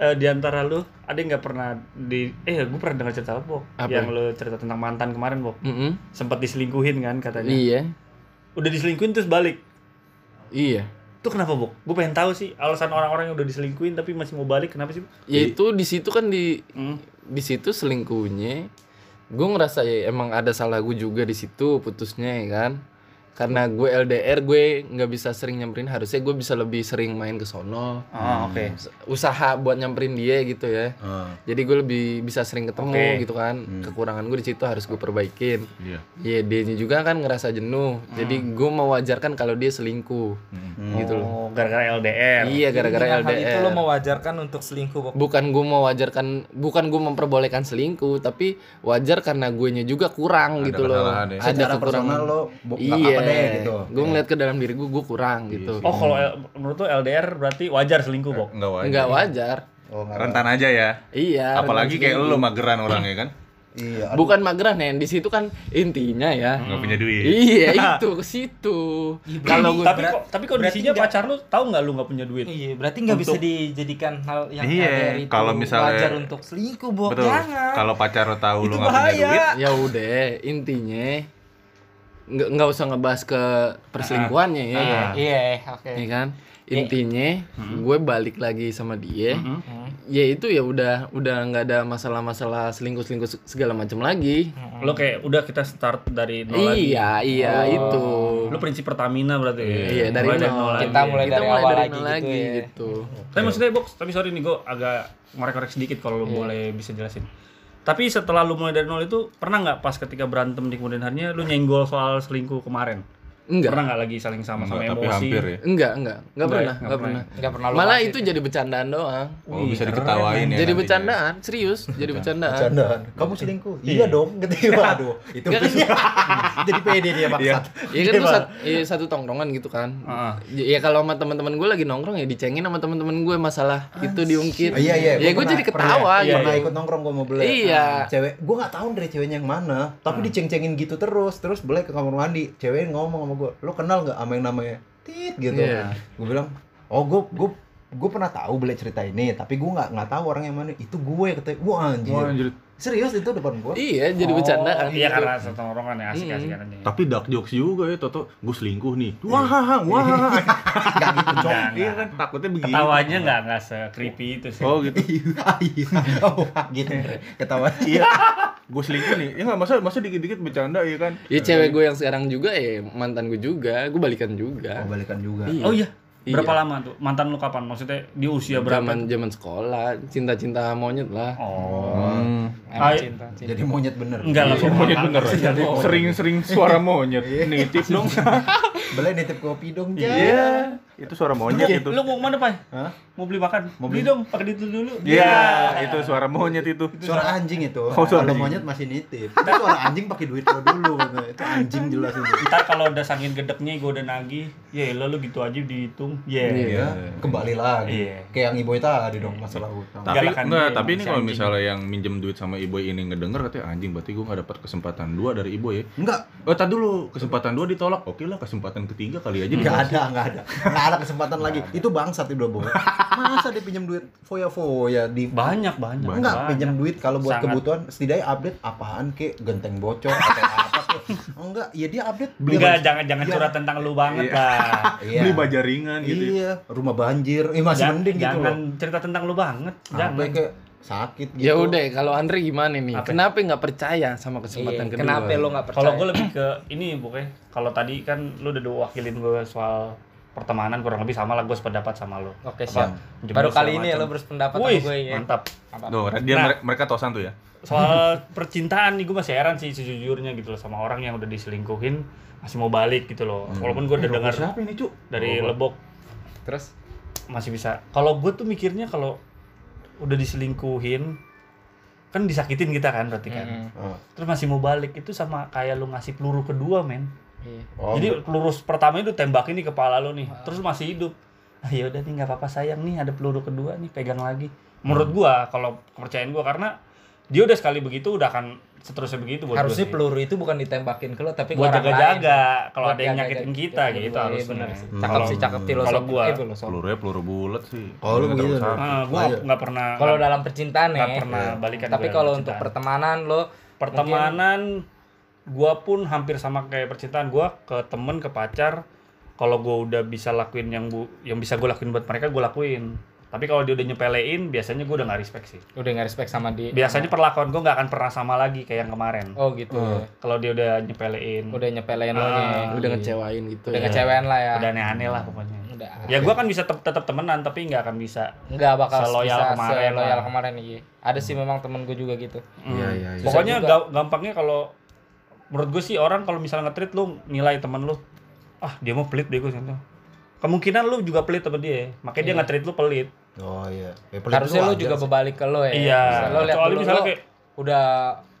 Eh, di antara lu ada yang nggak pernah di eh gue pernah dengar cerita lo, Bok. Apa? Yang lu cerita tentang mantan kemarin, Bok. Mm-mm. Sempat diselingkuhin kan katanya. Iya. Udah diselingkuhin terus balik. Iya. Itu kenapa, Bok? Gue pengen tahu sih alasan orang-orang yang udah diselingkuhin tapi masih mau balik kenapa sih? Ya itu di situ kan di Hmm. di situ selingkuhnya. Gue ngerasa ya emang ada salah gue juga di situ putusnya ya kan. Karena gue LDR gue nggak bisa sering nyamperin harusnya gue bisa lebih sering main ke sono. Ah, oke. Usaha buat nyamperin dia gitu ya. Ah. Jadi gue lebih bisa sering ketemu Oke. gitu kan. Kekurangan gue di situ harus gue perbaikin. iya Ya dia juga kan ngerasa jenuh. Jadi gue mewajarkan kalau dia selingkuh. Gitu loh. Oh, gara-gara LDR. Iya gara-gara Dengan hal LDR. itu lo mewajarkan untuk selingkuh, Bok. Bukan gue mewajarkan, bukan gue memperbolehkan selingkuh, tapi wajar karena gue nya juga kurang Ada gitu loh. ya. Ada Secara kekurangan. personal lo Iya. apa-apa deh gitu. Gue ngeliat ke dalam diri gue, gue kurang gitu. Oh, kalau menurut lu LDR berarti wajar selingkuh, Bok? enggak wajar Enggak wajar. Oh, rentan aja ya Iya. apalagi kayak lu mageran orangnya kan Iya. Bukan mageran nen, di situ kan intinya ya. nggak punya duit Iya itu ke situ. Kalau gue tapi kok tapi kondisinya berarti pacar lu tahu nggak lu nggak punya duit? Iya, berarti nggak bisa dijadikan hal yang Iya, itu kalau misalnya- wajar untuk selingkuh, Bok. betul Jangan. kalau pacar lo tahu Itu lu nggak punya duit ya udah intinya nggak nggak usah ngebahas ke perselingkuhannya ya. Iya, iya, oke. ya kan intinya gue balik lagi sama dia Hmm. Ya itu ya udah udah nggak ada masalah-masalah selingkuh selingkuh segala macam lagi Lo kayak udah kita start dari nol lagi. iya iya itu Lu prinsip Pertamina berarti. ya? iya dari Mulai nol lagi. Kita mulai dari awal lagi nol gitu ya. gitu Tapi maksudnya box, tapi sorry nih gue agak ngorek-ngorek sedikit kalau lu boleh bisa jelasin. Tapi setelah lu mulai dari nol itu pernah nggak pas ketika berantem di kemudian harinya lu nyenggol soal selingkuh kemarin? Enggak Pernah nggak lagi saling sama-sama Enggak, tapi emosi? hampir ya enggak enggak enggak Enggak ya? pernah Nggak enggak pernah pernah Nggak pernah lu malah itu jadi bercandaan doang oh bisa diketawain ya jadi bercandaan serius jadi bercandaan Bercandaan. Kamu selingkuh? Iya dong. Gitu. Waduh, itu jadi pede dia maksat. Iya kan tuh sat, iya, satu tongkrongan gitu kan. Heeh. Ya kalau sama teman-teman gue lagi nongkrong ya dicengin sama teman-teman gue masalah itu diungkit. Iya iya. Ya gue jadi ketawa gitu. Pernah ikut nongkrong gue mau beli. Iya. Cewek, gue nggak tahu dari ceweknya yang mana. Tapi diceng-cengin gitu terus. Terus beli ke kamar mandi. Ceweknya ngomong sama gue, lo kenal nggak sama yang namanya Tit gitu. Iya. Gue bilang, oh gue gue gue pernah tahu beli cerita ini, tapi gue nggak nggak tahu orang yang mana. Itu gue kata, wah anjir. Wah, anjir. Serius itu depan gue. Iya, jadi bercandaan. Iya gitu. karena satu tongkrongan ya asik-asik kan aja. tapi dark jokes juga ya Toto gue selingkuh nih wah wah Gak gitu cok. Nggak, iya nggak. kan takutnya begitu Ketawanya nggak nggak se-creepy itu sih. oh gitu Iya. Oh, gitu. Ketawa. iya gue selingkuh nih ya nggak masa masa dikit-dikit bercanda ya kan Ya cewek gue yang sekarang juga ya mantan gue juga, gue balikan juga. Oh, balikan juga. Iya. Oh iya. Berapa lama tuh? Mantan lu kapan? Maksudnya di usia berapa? Zaman zaman sekolah, cinta-cinta monyet lah. Oh. Hmm. Ay- cinta, cinta. Jadi monyet bener. Enggak lah. Monyet bener. Sering-sering suara monyet. Nitip dong. Boleh nitip kopi dong. Iya, itu suara monyet itu. Lu mau ke mana, Pak? Hah? Mau beli makan? Mau beli dong, pakai duit lu dulu. Iya, itu suara monyet itu. Suara anjing itu. Oh, suara Kalau anjing. monyet masih nitip. Itu suara anjing pakai duit lo dulu. gitu. Itu anjing jelas itu. Ntar kalau udah saking gedeknya gue udah nagih, ya lo lu gitu aja dihitung. Iya. Iya, kembali lagi. Iya. Kayak yang ibu tadi dong masalah utang. Tapi Galakan enggak, tapi ini kalau misalnya yang minjem duit sama ibu ini ngedenger katanya anjing berarti gue nggak dapat kesempatan dua dari ibu ya. Enggak, Oh, tadi dulu kesempatan dua ditolak. Oke lah, kesempatan ketiga kali aja. enggak ada, enggak ada. Enggak ada kesempatan lagi. Itu bangsat itu boy. Masa dia pinjam duit foya-foya di Banyak, banyak. Enggak, banyak. pinjam duit kalau buat Sangat. kebutuhan setidaknya update apaan kek genteng bocor atau apa kek. Enggak, ya dia update beli Enggak, jangan jangan Iya. curhat tentang lu banget lah. Iya. Beli baja ringan gitu. ya. Iya, rumah banjir. Eh masih Jangan, mending gitu jangan loh. cerita tentang lu banget. Jangan Jangan. kayak sakit gitu. Ya udah, kalau Andre gimana nih? Apa? Kenapa nggak percaya sama kesempatan Iya, kedua? kenapa lo nggak percaya? Kalau gue lebih ke ini pokoknya kalau tadi kan lu udah wakilin gue soal pertemanan kurang lebih sama lah gue sependapat sama lu. Oke, siap. Baru kali ini ya macam. lo berpendapat sama gue ya. mantap. Tuh, dia Nah. mere- mereka tosan tuh ya. Soal percintaan nih gue masih heran sih sejujurnya gitu loh sama orang yang udah diselingkuhin masih mau balik gitu loh. Walaupun gue udah dengar siapa ini, Cuk? dari Lebok Terus masih bisa. Kalau gue tuh mikirnya kalau udah diselingkuhin kan disakitin kita kan berarti kan. Mm-mm. Oh. Terus masih mau balik itu sama kayak lu ngasih peluru kedua men. Iya. Oh, Jadi peluru pertama itu tembakin di kepala lu nih, terus lu masih hidup. Ah ya udah nih nggak apa-apa sayang nih ada peluru kedua nih pegang lagi. Menurut gua kalau kepercayaan gua karena dia udah sekali begitu udah akan seterusnya begitu buat gua Harusnya peluru itu bukan ditembakin ke lo tapi buat jaga-jaga kalau ada yang nyakitin kita iya, gitu iya, harusnya. bener sih. Hmm. Cakep Kalau- sih, cakep filosofi. Kalau gua eh, filosofi. Pelurunya peluru bulat sih. Oh, lu Nggak begitu. Ah, gua Iya. nggak pernah Kalau dalam percintaan nggak ya. pernah balikan Tapi kalau untuk pertemanan lo pertemanan gua pun hampir sama kayak percintaan gua ke temen ke pacar kalau gua udah bisa lakuin yang bu yang bisa gua lakuin buat mereka gua lakuin tapi kalau dia udah nyepelein biasanya gua udah nggak respect sih udah nggak respect sama dia. biasanya perlakuan gua nggak akan pernah sama lagi kayak yang kemarin Oh gitu. ya. kalau dia udah nyepelein Udah nyepelein lo Ah. Udah ngecewain gitu. Udah ya. ngecewain lah ya. udah aneh-aneh lah pokoknya Udah. ya gua kan bisa tetap tetap temenan tapi nggak akan bisa nggak bakal Seloyal bisa kemarin seloyal lah. kemarin iya. Ada sih memang temen gue juga gitu. Iya, iya, iya. pokoknya juga. ga- gampangnya kalau menurut gue sih orang kalau misalnya nge-treat lu nilai temen lu ah dia mau pelit deh gue contoh kemungkinan lu juga pelit sama dia makanya dia nge-treat lu pelit Oh iya. Ya, pelit Harusnya wajar juga sih. berbalik ke lo ya. Iya, Misalnya Lo lihat kecuali dulu misalnya kayak- udah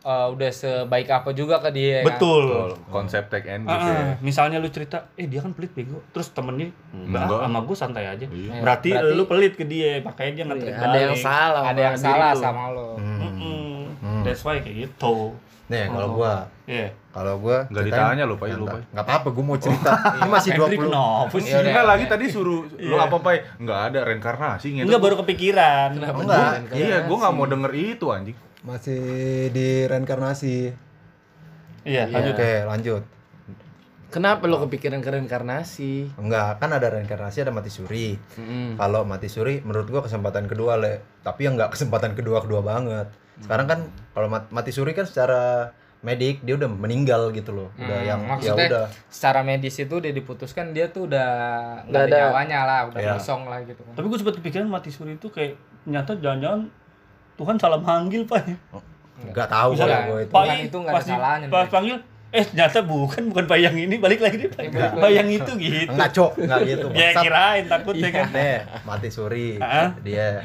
eh, udah sebaik apa juga ke dia kan? betul Betul. Konsep take and give Ah, ya. misalnya lu cerita, eh dia kan pelit bego, terus temennya enggak, Enggak. sama gue santai aja. Iya. Berarti, Berarti- lu pelit ke dia, makanya dia nge-treat Ada yang salah. Ada yang salah lu. sama lo. Hmm. Mm-mm. That's why kayak gitu. Nih, kalau gua Iya. kalau gua Nggak ceritain- ditanya lu, Pak, lu, Enggak. Pak. Enggak apa-apa, gua mau cerita. Ini masih Henry 20 kenapa sih? Iya. Enggak lagi tadi suruh lu apa Pak? Enggak ada reinkarnasi gitu. Enggak baru kepikiran. Enggak, Iya, gua nggak mau denger itu anjing. masih di reinkarnasi. Iya, lanjut. Oke, lanjut. Kenapa lo kepikiran ke reinkarnasi? Enggak, kan ada reinkarnasi ada mati suri. Mm-mm. Kalau mati suri menurut gua kesempatan kedua, Le. Tapi yang enggak kesempatan kedua-kedua banget. Sekarang kan kalau mat- mati suri kan secara medik dia udah meninggal gitu loh. Udah Hmm, yang ya maksudnya udah. secara medis itu udah diputuskan dia tuh udah nggak Nggak ada nyawanya lah, udah Iya. kosong lah gitu kan. Tapi gue sempat kepikiran mati suri itu kayak nyata jangan-jangan Tuhan salah manggil pak. Enggak tahu kalau gua itu. Pak, itu nggak ada salahnya, Pas panggil, eh ternyata bukan bukan bayang ini balik lagi deh Pak. balik lagi. bayang itu gitu. Enggak, Cok. Enggak gitu. Ya kirain takutnya kan. Nih, mati suri. Dia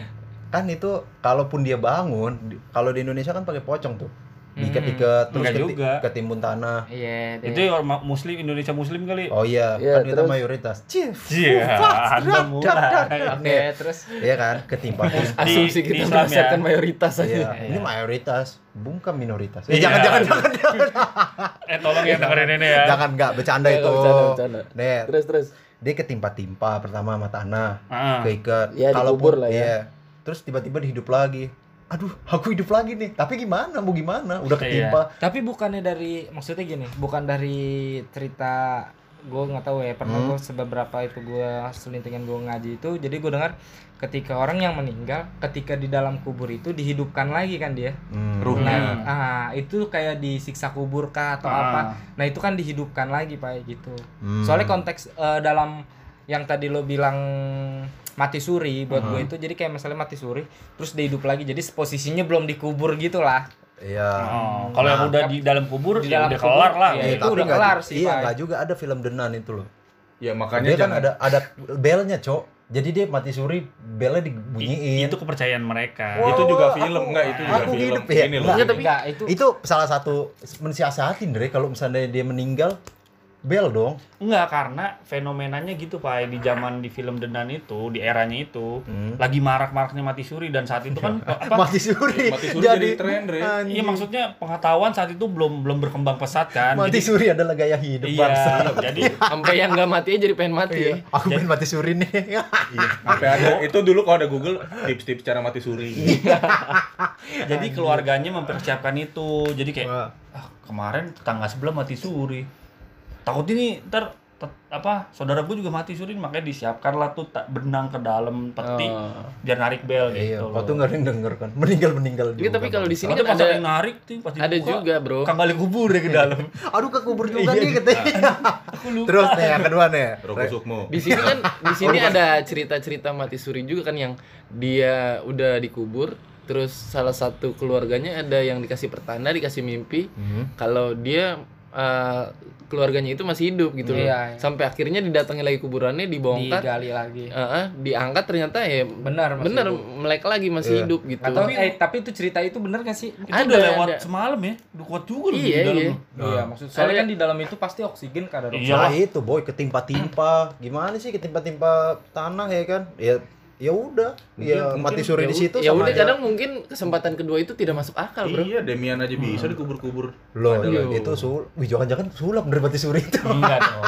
kan itu kalaupun dia bangun, kalau di Indonesia kan pakai pocong tuh. Diikat-ikat terus Enggak keti- juga. ketimbun tanah. Iya, deh. Itu orang muslim Indonesia muslim kali. Oh iya, Iya, kan kita terus? mayoritas. Cih, Iya, Anda mulai. Oke, terus Iya kan, ketimpa terus. Asumsi kita berdasarkan ya. mayoritas aja. Iya, ini mayoritas, bukan minoritas. Eh, Iya. jangan jangan jangan jangan. Eh tolong ya dengerin ini ya. Jangan enggak bercanda Iya, itu. bercanda, bercanda. Nih, Terus terus. dia ketimpa-timpa pertama sama tanah, Ah. keikat. Ya, dikubur lah ya. Iya. Terus tiba-tiba dihidup lagi. Aduh, aku hidup lagi nih. Tapi gimana? Mau gimana? Udah Iya. ketimpa. Tapi bukannya dari maksudnya gini, bukan dari cerita gue nggak tahu ya pernah Hmm. gue sebeberapa itu gue selintingan gue ngaji itu jadi gue dengar ketika orang yang meninggal ketika di dalam kubur itu dihidupkan lagi kan dia Hmm. Ruhnya. nah ah, itu kayak disiksa kubur kah atau Ah. apa nah itu kan dihidupkan lagi pak gitu Hmm. soalnya konteks eh, dalam yang tadi lo bilang mati suri buat gue itu jadi kayak misalnya mati suri terus dia hidup lagi jadi posisinya belum dikubur gitu lah Iya. Oh, kalau yang udah di dalam kubur Di ya dalam udah kubur, kelar lah. iya. Itu tapi udah nggak- kelar sih, Iya, Pak. nggak juga ada film Denan itu loh. Ya makanya Dia kan jangan ada ada belnya, Cok. Jadi dia mati suri, belnya dibunyiin. Itu kepercayaan mereka. itu juga film enggak itu juga aku film. hidup ya. Ini loh. Enggak, tapi- enggak itu itu salah satu mensiasatin Dre kalau misalnya dia meninggal bel dong. Enggak, karena fenomenanya gitu Pak, di zaman di film Denan itu, di eranya itu, Hmm. lagi marak-maraknya mati suri dan saat itu kan apa? Mati suri. Mati suri jadi tren, Dre. Iya maksudnya pengetahuan saat itu belum belum berkembang pesat kan. Mati Jadi- suri adalah gaya hidup Iya, bangsa. jadi Sampai yang nggak mati aja jadi pengen mati. Iya, aku pengen mati suri nih. Sampai ada itu dulu kalau ada Google tips-tips cara mati suri. jadi keluarganya mempersiapkan itu. Jadi kayak Wah. ah, kemarin tetangga sebelah mati suri. Takut ini ntar tet- apa saudara gue juga mati suri makanya disiapkan lah tuh tak benang ke dalam peti Oh. biar narik bel Iya, gitu kok tuh nggak ada yang denger kan. Meninggal meninggal Iya, tapi kalau di sini kan ada yang narik tuh pasti ada dibuka, juga, Bro. kagak kubur ya ke dalam. Aduh ke kubur juga Iya, nih katanya. Terus nih yang kedua nih. Roko Sukmo. di sini kan di sini ada cerita-cerita mati suri juga kan yang dia udah dikubur terus salah satu keluarganya ada yang dikasih pertanda dikasih mimpi Hmm. kalau dia eh, keluarganya itu masih hidup gitu loh. Iya, iya. sampai akhirnya didatangi lagi kuburannya dibongkar digali lagi eh, eh, diangkat ternyata ya benar masih benar hidup. melek lagi masih Iya. hidup gitu Atau eh tapi itu cerita itu bener gak sih? Itu Ada, udah lewat ada. semalam ya. Udah kuat juga loh Iya, di dalam. iya. loh. Iya, maksud soalnya kan di dalam itu pasti oksigen kadar Iya. Nah itu boy ketimpa-timpa. Gimana sih ketimpa-timpa tanah ya kan? Ya ya udah. Ya Mungkin- mati suri ya, di situ ya sama udah kadang mungkin kesempatan kedua itu tidak masuk akal bro Iya, Demian aja bisa dikubur-kubur. Loh, iya, itu sul, wih jangan-jangan sulap dari mati suri itu. Enggak dong.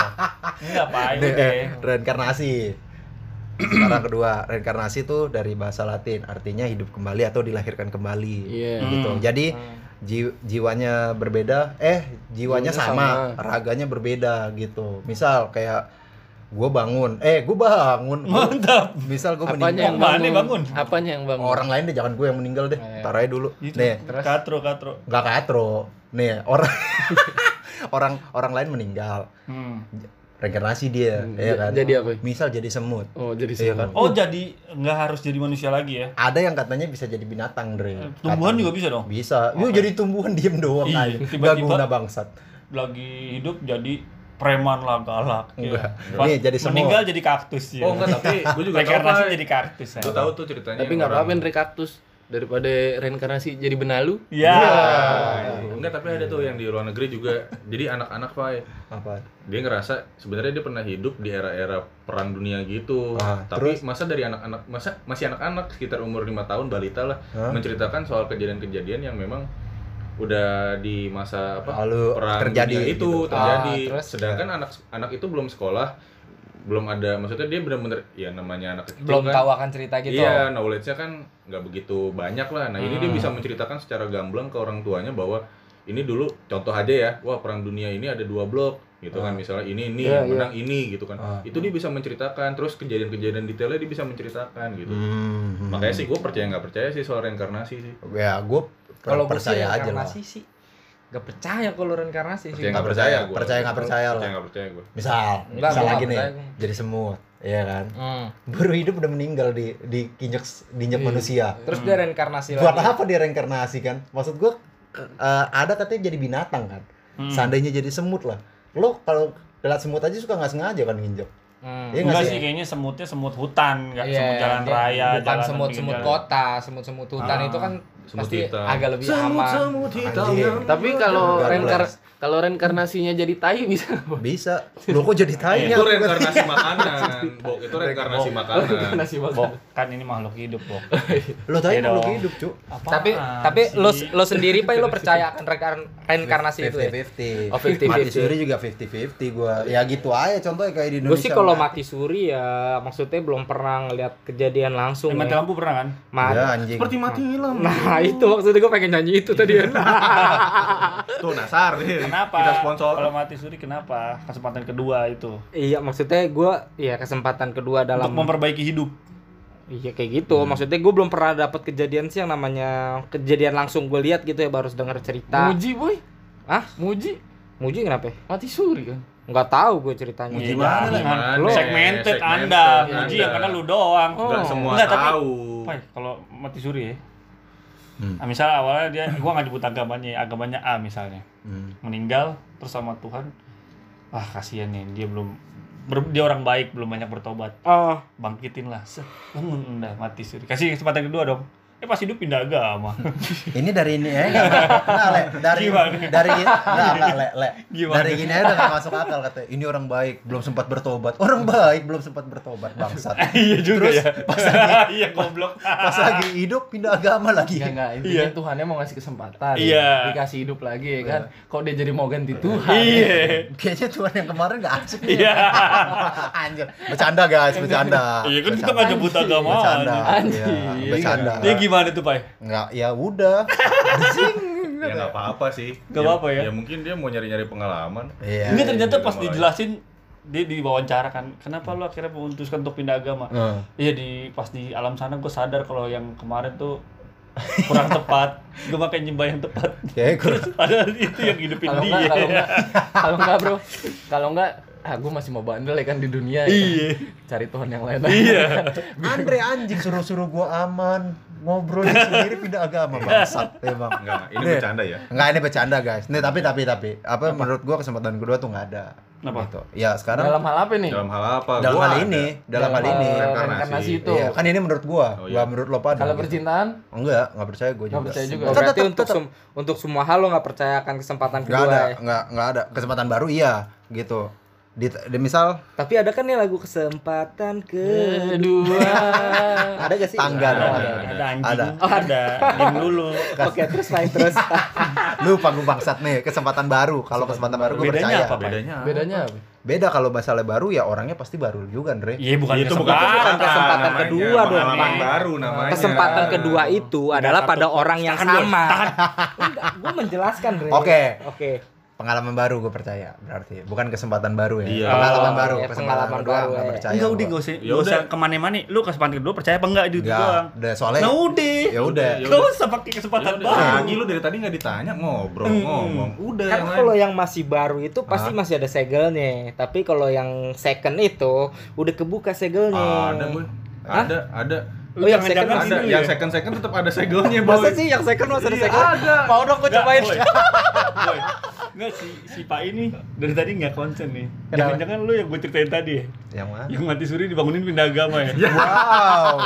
Enggak Pak, itu Nih, deh. eh, reinkarnasi. Sekarang kedua, reinkarnasi itu dari bahasa Latin, artinya hidup kembali atau dilahirkan kembali. Iya. Gitu. Hmm. Jadi ji- jiwanya berbeda, eh jiwanya Jiwanya sama, sama. raganya berbeda gitu. Misal kayak gue bangun, eh gue bangun, Gua- Mantap. misal gue apanya meninggal, yang bangun? bangun? apanya yang bangun orang lain deh jangan gue yang meninggal deh, Iya. taruh aja dulu. Itu Nih, katro katro. nggak katro, nih orang orang orang lain meninggal, Hmm. reinkarnasi dia, Hmm, ya kan? jadi apa? Misal jadi semut. oh jadi Iya semua kan? Oh, jadi nggak harus jadi manusia lagi ya? Ada yang katanya bisa jadi binatang, Dre. Tumbuhan Katanya. juga bisa dong. Bisa. Yuk jadi tumbuhan diem doang Iya, aja. Gak tiba-tiba- guna bangsat. Lagi hidup jadi preman lah galak. ya. Enggak. Pas Nih, jadi semut. meninggal jadi kaktus ya. Oh enggak, tapi gue juga tahu Reinkarnasi jadi kaktus ya. Gue tahu tuh ceritanya. tapi nggak apa-apa Andre kaktus daripada reinkarnasi jadi benalu Iya. Enggak, tapi ada tuh yang di luar negeri juga. Jadi anak-anak Pak Apa? dia ngerasa sebenarnya dia pernah hidup di era-era perang dunia gitu. Ah, Tapi masa dari anak-anak masa masih anak-anak sekitar umur lima tahun balita lah menceritakan soal kejadian-kejadian yang memang udah di masa apa Lalu perang terjadi dunia itu gitu. terjadi. Ah, terus? Sedangkan anak anak itu belum sekolah, belum ada maksudnya dia benar-benar ya namanya anak kecil belum kan. tahu akan cerita gitu. Iya, knowledge-nya kan nggak begitu banyak lah. Nah, ini dia Hmm. bisa menceritakan secara gamblang ke orang tuanya bahwa ini dulu contoh aja ya, wah perang dunia ini ada dua blok gitu kan, misalnya ini ini Iya, yang menang ini gitu kan. Ah. Itu dia bisa menceritakan, terus kejadian-kejadian detailnya dia bisa menceritakan gitu. Hmm. Makanya sih gue percaya nggak percaya sih soal reinkarnasi sih. Ya, gue Kalau gue sih percaya aja lah. reinkarnasi sih gak percaya kalau reinkarnasi sih. Percaya Nggak nggak percaya gue. Percaya nggak percaya Percaya lah. nggak percaya gue. Misal, Enggak, misal gua lagi nih, percaya. jadi semut, ya kan? Hmm. Baru hidup udah meninggal di di kinjek dinjek Iya. manusia. Terus dia reinkarnasi Buat lagi. apa dia reinkarnasi kan? Maksud gue ada katanya jadi binatang kan. Hmm. Seandainya jadi semut lah. Lo kalau lihat semut aja suka nggak sengaja kan nginjek. Hmm. Iya nggak Enggak sih? sih kayaknya semutnya semut hutan, enggak Iya, semut jalan raya, bukan jalan pinggir jalan. kota, semut-semut hutan Ah, itu kan semut pasti hitam. agak lebih aman. Anjing. tapi kalau God reinkar bless. kalau reinkarnasinya jadi tai bisa Bisa. Lo kok jadi tanya? Itu reinkarnasi makanan, Bok. Itu reinkarnasi makanan. reinkarnasi Bok, kan ini makhluk hidup, Bok. Lo Iya makhluk hidup, Cuk. Apaan Tapi tapi lo lo sendiri pak lo percaya akan reinkarn- reinkarnasi itu ya? 50-50. Oh, 50-50. Mati suri juga 50-50 gua. Ya gitu aja contohnya kayak di Gue Indonesia. sih kalau Mat. mati suri ya maksudnya belum pernah ngeliat kejadian langsung. Mati ya. lampu pernah kan? Ma- Ya anjing. Seperti mati lampu. Nah itu maksudnya gue pengen nyanyi itu tadi. Tuh Nasar nih. Kenapa? Kita sponsor. Kalau mati suri kenapa? Kesempatan kedua itu. iya maksudnya gue ya kesempatan kedua dalam Untuk memperbaiki hidup. Iya kayak gitu. Maksudnya gue belum pernah dapat kejadian sih yang namanya kejadian langsung gue lihat gitu ya baru dengar cerita. muji boy Ah, muji Muji kenapa? mati suri kan nggak tahu gue ceritanya. Iya, Gimana lah? jangan. Gimana? segmented, Segmented Anda muji yang karena lu doang. Nggak semua Enggak, tapi- tahu. Pai, kalau mati suri ya. Hmm. Nah, misalnya awalnya dia gua nggak nyebut agamanya, agamanya A misalnya. Hmm. Meninggal terus sama Tuhan. Wah, kasihan nih, dia belum ber- dia orang baik, belum banyak bertobat. Oh, Bangkitin lah. Bangun udah mati suri. Kasih kesempatan kedua dong. Eh pas hidup pindah agama. Ini dari ini ya. Nah, le, dari Gimana? dari enggak enggak le, le. Gimana? Dari gini aja udah gak masuk akal kata. Ini orang baik, belum sempat bertobat. Orang baik belum sempat bertobat, bangsat. iya juga Terus ya. pas lagi iya goblok. pas lagi hidup pindah agama lagi. Ya enggak, intinya Iya. Tuhannya mau ngasih kesempatan. Iya. Dikasih hidup lagi ya kan. Kok dia jadi mau ganti Tuhan? Iya. Kayaknya Tuhan yang kemarin gak asik nih. Iya. Anjir. Bercanda guys, bercanda. Iya kan kita Bercanda. nggak nyebut agama. Bercanda. Iya, bercanda. Dia gimana tuh, Pai? Enggak, ya udah. Ya nggak apa-apa sih. Nggak apa-apa ya? Ya mungkin dia mau nyari-nyari pengalaman. Iya. Ini ternyata pas dijelasin dia diwawancara kan, kenapa lu akhirnya memutuskan untuk pindah agama? Heeh. Iya di pas di alam sana gue sadar kalau yang kemarin tuh kurang tepat, gue pakai nyembah yang tepat. Kayak kurang Terus padahal itu yang hidupin Kalau dia. kalau enggak, kalau enggak bro, kalau enggak, ah gue masih mau bandel ya kan di dunia. ya kan. Iya. Cari Tuhan yang lain. Iya. Andre anjing suruh-suruh gua aman ngobrol sendiri pindah agama bangsat emang. Enggak, ini Nih. bercanda ya. Enggak ini bercanda guys. Nih tapi tapi tapi apa menurut gua kesempatan kedua tuh nggak ada. Kenapa? Gitu. Ya sekarang Dalam hal apa nih? Dalam hal apa? dalam Gua hal ada. ini, dalam hal ini. hal Reinkarnasi. reinkarnasi itu. Iya, kan ini menurut gua, Oh, gua iya. menurut lo pada. Kalau gitu. percintaan, Enggak, enggak percaya gua juga. Nggak percaya juga. Berarti tetep, untuk tetep. sem- untuk semua hal lo nggak percayakan kesempatan Enggak kedua ada, ya. enggak enggak ada. Kesempatan baru iya, gitu. Di, di misal Tapi ada kan nih lagu kesempatan kedua. Ada gak sih? Tangga Ada, ada, ada anjing. Ada. Oh, ada. Dulu. Oke, terus main terus. lu panggung bangsat nih, kesempatan baru. Kalau kesempatan baru gua Bedanya percaya. apa? Bedanya. Bedanya apa? Beda kalau masalah baru ya orangnya pasti baru juga, Andre. Iya bukan Itu bukan kesempatan. bukan kesempatan namanya, kedua dong, Pengalaman Pak. baru namanya. Kesempatan kedua itu adalah pada orang yang sama. Gue menjelaskan, Dre. Oke. Oke. Pengalaman baru gue percaya berarti bukan kesempatan baru ya. Iya. Pengalaman Oh, baru, iya, kesempatan pengalaman baru, nggak ya. percaya. Enggak udah enggak usah Ya usah ke mana-mana. Lu kesempatan kedua percaya apa enggak itu Enggak, doang. udah soalnya Nah udah. ya udah. Ya udah. usah pakai kesempatan Ya udah, baru. Lagi lu dari tadi nggak ditanya ngobrol ngomong. Udah Kan kalau yang masih baru itu pasti masih ada segelnya. Tapi kalau yang second itu udah kebuka segelnya. ada. Hah? Ada, ada. Lu Oh, yang second Ada, sini yang ya? second second tetap ada segelnya, Boy. Masa sih yang second masih ada Iya, second? ada. Mau dong Enggak, cobain. Boy. Enggak si si Pak ini dari tadi enggak konsen nih. Jangan-jangan lu yang gue ceritain tadi ya. Yang mana? Yang mati suri dibangunin pindah agama ya. Wow.